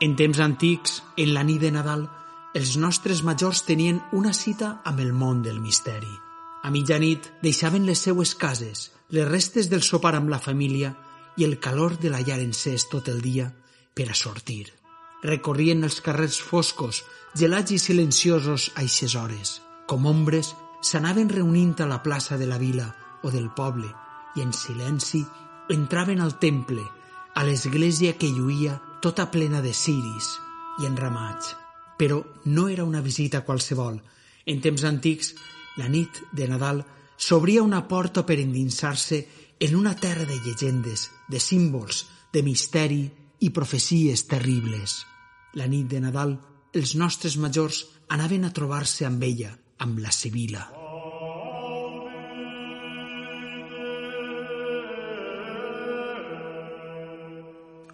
En temps antics, en la nit de Nadal, els nostres majors tenien una cita amb el món del misteri. A mitjanit deixaven les seues cases, les restes del sopar amb la família i el calor de la llar encès tot el dia per a sortir. Recorrien els carrers foscos, gelats i silenciosos a eixes hores. Com ombres, s'anaven reunint a la plaça de la vila o del poble i en silenci entraven al temple, a l'església que lluïa tota plena de ciris i enramats. Però no era una visita qualsevol. En temps antics, la nit de Nadal s'obria una porta per endinsar-se en una terra de llegendes, de símbols, de misteri i profecies terribles. La nit de Nadal, els nostres majors anaven a trobar-se amb ella, amb la Sibila.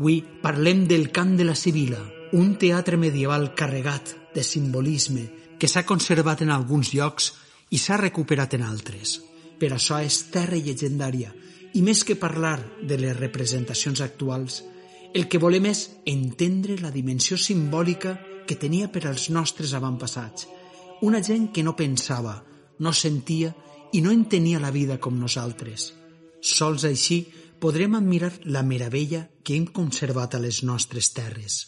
Avui parlem del Cant de la Sibila, un teatre medieval carregat de simbolisme que s'ha conservat en alguns llocs i s'ha recuperat en altres. Per això és terra llegendària i més que parlar de les representacions actuals, el que volem és entendre la dimensió simbòlica que tenia per als nostres avantpassats, una gent que no pensava, no sentia i no entenia la vida com nosaltres. Sols així podrem admirar la meravella que hem conservat a les nostres terres.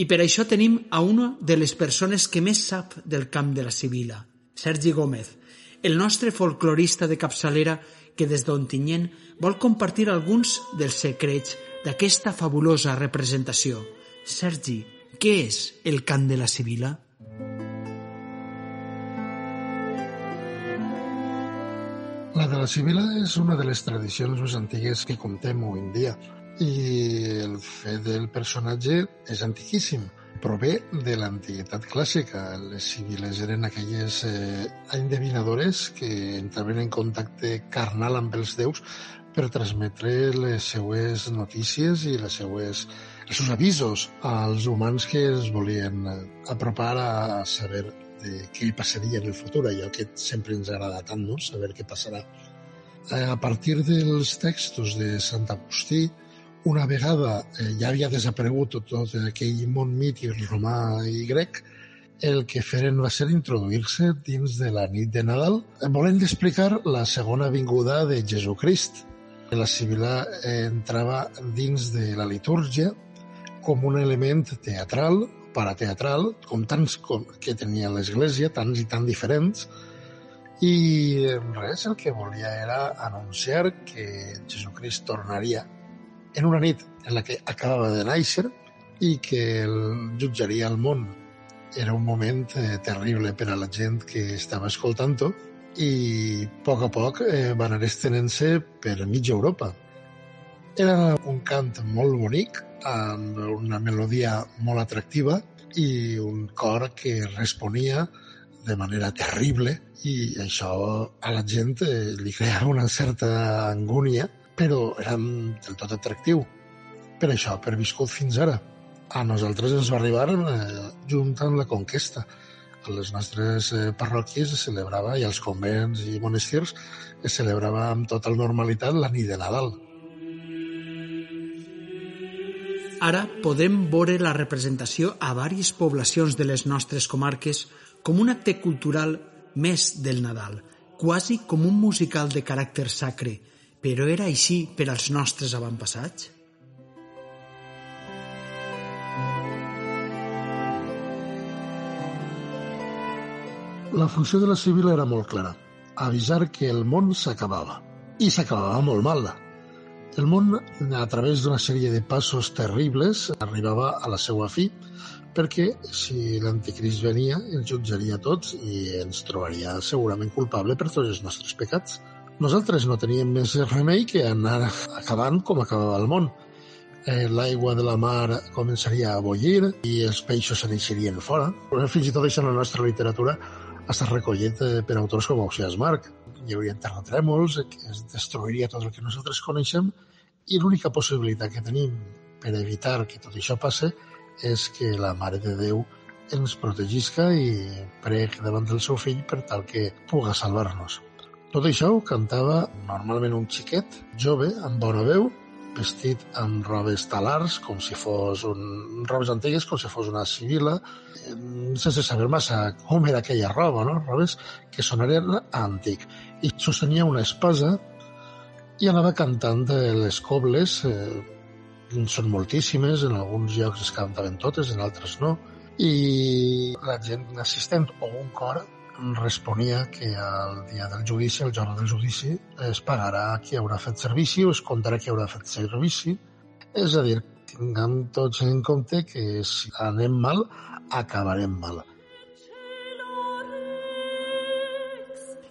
I per això tenim a una de les persones que més sap del camp de la Sibila, Sergi Gómez, el nostre folclorista de capçalera que des d'Ontinyent vol compartir alguns dels secrets d'aquesta fabulosa representació. Sergi, què és el cant de la Sibila? De la Sibila és una de les tradicions més antigues que contem avui en dia i el fet del personatge és antiquíssim. Prové de l'antiguitat clàssica. Les sibiles eren aquelles eh, endevinadores que entraven en contacte carnal amb els déus per transmetre les seues notícies i les seues, els seus avisos als humans que es volien apropar a saber de què passaria en el futur, allò que sempre ens agrada tant, no? saber què passarà. Eh, a partir dels textos de Sant Agustí, una vegada eh, ja havia desaparegut tot aquell món mític romà i grec, el que feren va ser introduir-se dins de la nit de Nadal, volent explicar la segona vinguda de Jesucrist. La Sibila entrava dins de la litúrgia com un element teatral parateatral, com tants com que tenia l'Església, tants i tan diferents, i res, el que volia era anunciar que Jesucrist tornaria en una nit en la que acabava de néixer i que el jutjaria el món. Era un moment eh, terrible per a la gent que estava escoltant-ho i a poc a poc eh, va anar estenent-se per mitja Europa. Era un cant molt bonic, amb una melodia molt atractiva i un cor que responia de manera terrible i això a la gent eh, li creava una certa angúnia, però era del tot atractiu. Per això ha perviscut fins ara. A nosaltres ens va arribar eh, junt amb la conquesta. A les nostres eh, parròquies es celebrava, i als convents i monestirs, es celebrava amb total normalitat la nit de Nadal. Ara podem veure la representació a diverses poblacions de les nostres comarques com un acte cultural més del Nadal, quasi com un musical de caràcter sacre, però era així per als nostres avantpassats? La funció de la civil era molt clara, avisar que el món s'acabava. I s'acabava molt mal. El món, a través d'una sèrie de passos terribles, arribava a la seva fi, perquè si l'anticrist venia, ens jutjaria tots i ens trobaria segurament culpable per tots els nostres pecats. Nosaltres no teníem més remei que anar acabant com acabava el món. Eh, L'aigua de la mar començaria a bollir i els peixos se fora. Fins i tot això en la nostra literatura ha estat recollit eh, per autors com Ausias Marc hi hauria terratrèmols, es destruiria tot el que nosaltres coneixem i l'única possibilitat que tenim per evitar que tot això passe és que la Mare de Déu ens protegisca i preg davant del seu fill per tal que puga salvar-nos. Tot això ho cantava normalment un xiquet, jove, amb bona veu, vestit amb robes talars, com si fos un... robes antigues, com si fos una civila, sense saber massa com era aquella roba, no? Robes que sonarien antic. I sostenia una espasa i anava cantant les cobles, eh, són moltíssimes, en alguns llocs es cantaven totes, en altres no, i la gent assistent o un cor responia que el dia del judici, el jorn del judici, es pagarà qui haurà fet servici o es comptarà qui haurà fet servici. És a dir, tinguem tots en compte que si anem mal, acabarem mal.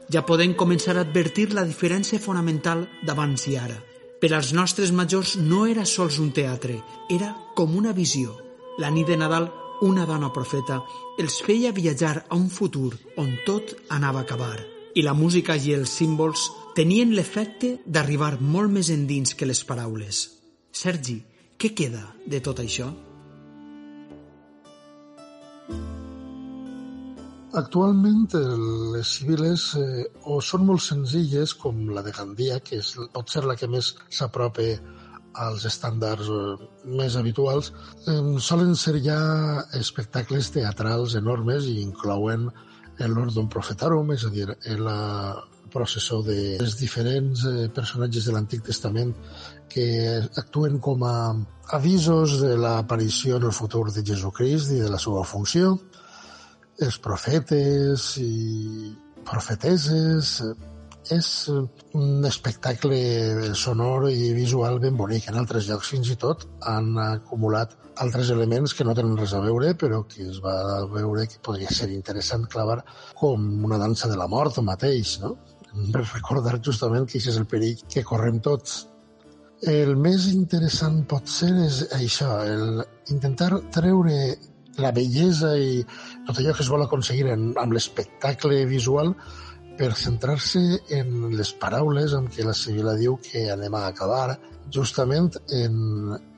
Ja podem començar a advertir la diferència fonamental d'abans i ara. Per als nostres majors no era sols un teatre, era com una visió. La nit de Nadal una dona profeta, els feia viatjar a un futur on tot anava a acabar. I la música i els símbols tenien l'efecte d'arribar molt més endins que les paraules. Sergi, què queda de tot això? Actualment les civiles eh, o són molt senzilles com la de Gandia, que és, pot ser la que més s'apropa als estàndards eh, més habituals, eh, solen ser ja espectacles teatrals enormes i inclouen l'Ordon Profetarum, és a dir, la processó de dels diferents eh, personatges de l'Antic Testament que actuen com a avisos de l'aparició en el futur de Jesucrist i de la seva funció, els profetes i profeteses, és un espectacle sonor i visual ben bonic. En altres llocs fins i tot han acumulat altres elements que no tenen res a veure, però que es va veure que podria ser interessant clavar com una dansa de la mort o mateix, no? Per recordar justament que això és el perill que correm tots. El més interessant pot ser és això, el intentar treure la bellesa i tot allò que es vol aconseguir en, amb l'espectacle visual per centrar-se en les paraules amb què la Sibila diu que anem a acabar justament en,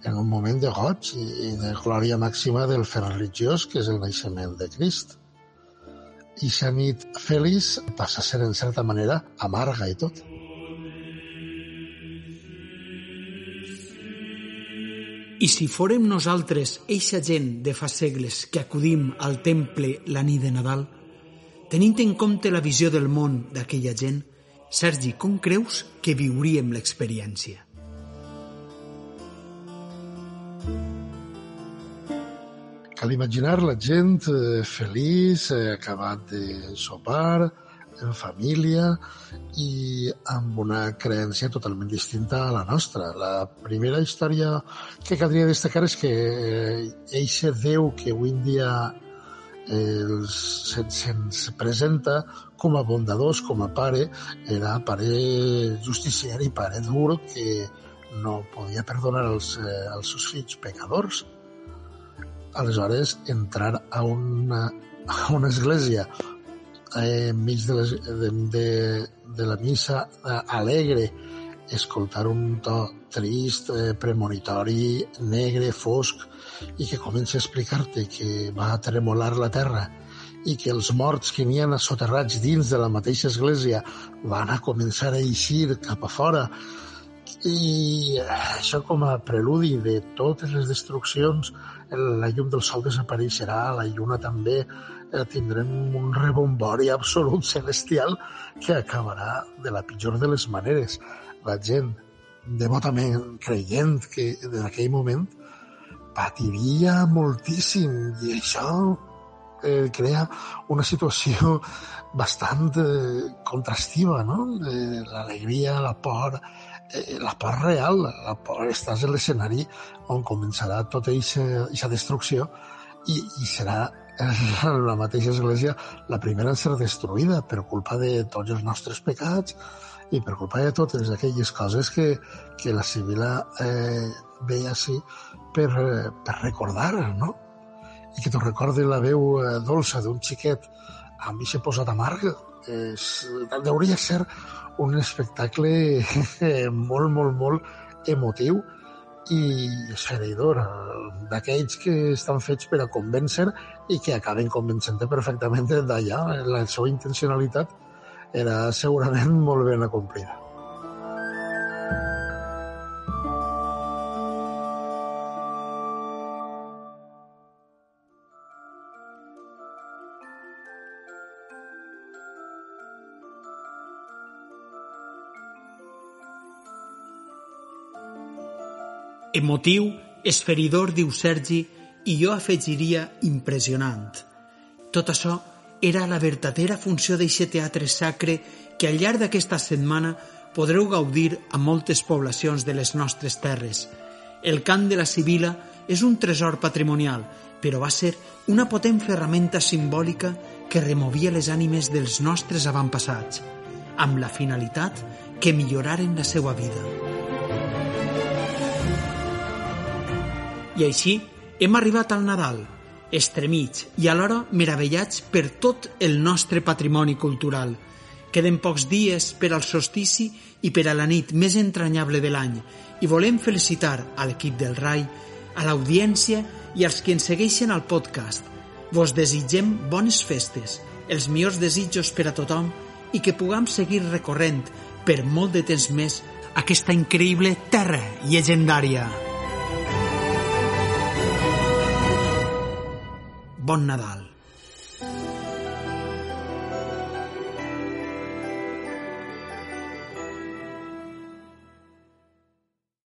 en un moment de goig i de glòria màxima del fer religiós, que és el naixement de Crist. I sa nit feliç passa a ser, en certa manera, amarga i tot. I si fórem nosaltres, eixa gent de fa segles que acudim al temple la nit de Nadal, Tenint en compte la visió del món d'aquella gent, Sergi, com creus que viuríem l'experiència? Cal imaginar la gent eh, feliç, eh, acabat de sopar, en família i amb una creència totalment distinta a la nostra. La primera història que caldria destacar és que eixe Déu que avui en dia eh, se'ns se presenta com a bondadós, com a pare, era pare justiciari, pare dur, que no podia perdonar els, eh, els seus fills pecadors. Aleshores, entrar a una, a una església eh, enmig de, les, de, de, de la missa eh, alegre, escoltar un to trist, eh, premonitori, negre, fosc, i que comença a explicar-te que va tremolar la terra i que els morts que n'hi ha soterrats dins de la mateixa església van a començar a eixir cap a fora. I això com a preludi de totes les destruccions la llum del sol desapareixerà, la lluna també eh, tindrem un rebombori absolut celestial que acabarà de la pitjor de les maneres la gent devotament creient que en aquell moment patiria moltíssim i això eh, crea una situació bastant eh, contrastiva, no? Eh, L'alegria, la por, eh, la por real, la por, estàs a l'escenari on començarà tota aquesta destrucció i, i serà la mateixa església la primera en ser destruïda per culpa de tots els nostres pecats i per culpa de totes aquelles coses que, que la Sibila eh, veia així per, per recordar, no? I que t'ho recordi la veu eh, dolça d'un xiquet amb aquest posat amarg, és, hauria ser un espectacle molt, molt, molt emotiu i esfereïdor, d'aquells que estan fets per a convèncer i que acaben convencent perfectament d'allà. La seva intencionalitat era segurament molt ben acomplida. Emotiu, esferidor, diu Sergi, i jo afegiria impressionant. Tot això era la verdadera funció d'eixe teatre sacre que al llarg d'aquesta setmana podreu gaudir a moltes poblacions de les nostres terres. El cant de la Sibila és un tresor patrimonial, però va ser una potent ferramenta simbòlica que removia les ànimes dels nostres avantpassats, amb la finalitat que milloraren la seva vida. I així hem arribat al Nadal, estremits i alhora meravellats per tot el nostre patrimoni cultural – Queden pocs dies per al solstici i per a la nit més entranyable de l'any i volem felicitar a l'equip del RAI, a l'audiència i als que ens segueixen al podcast. Vos desitgem bones festes, els millors desitjos per a tothom i que puguem seguir recorrent per molt de temps més aquesta increïble terra llegendària. Bon Nadal!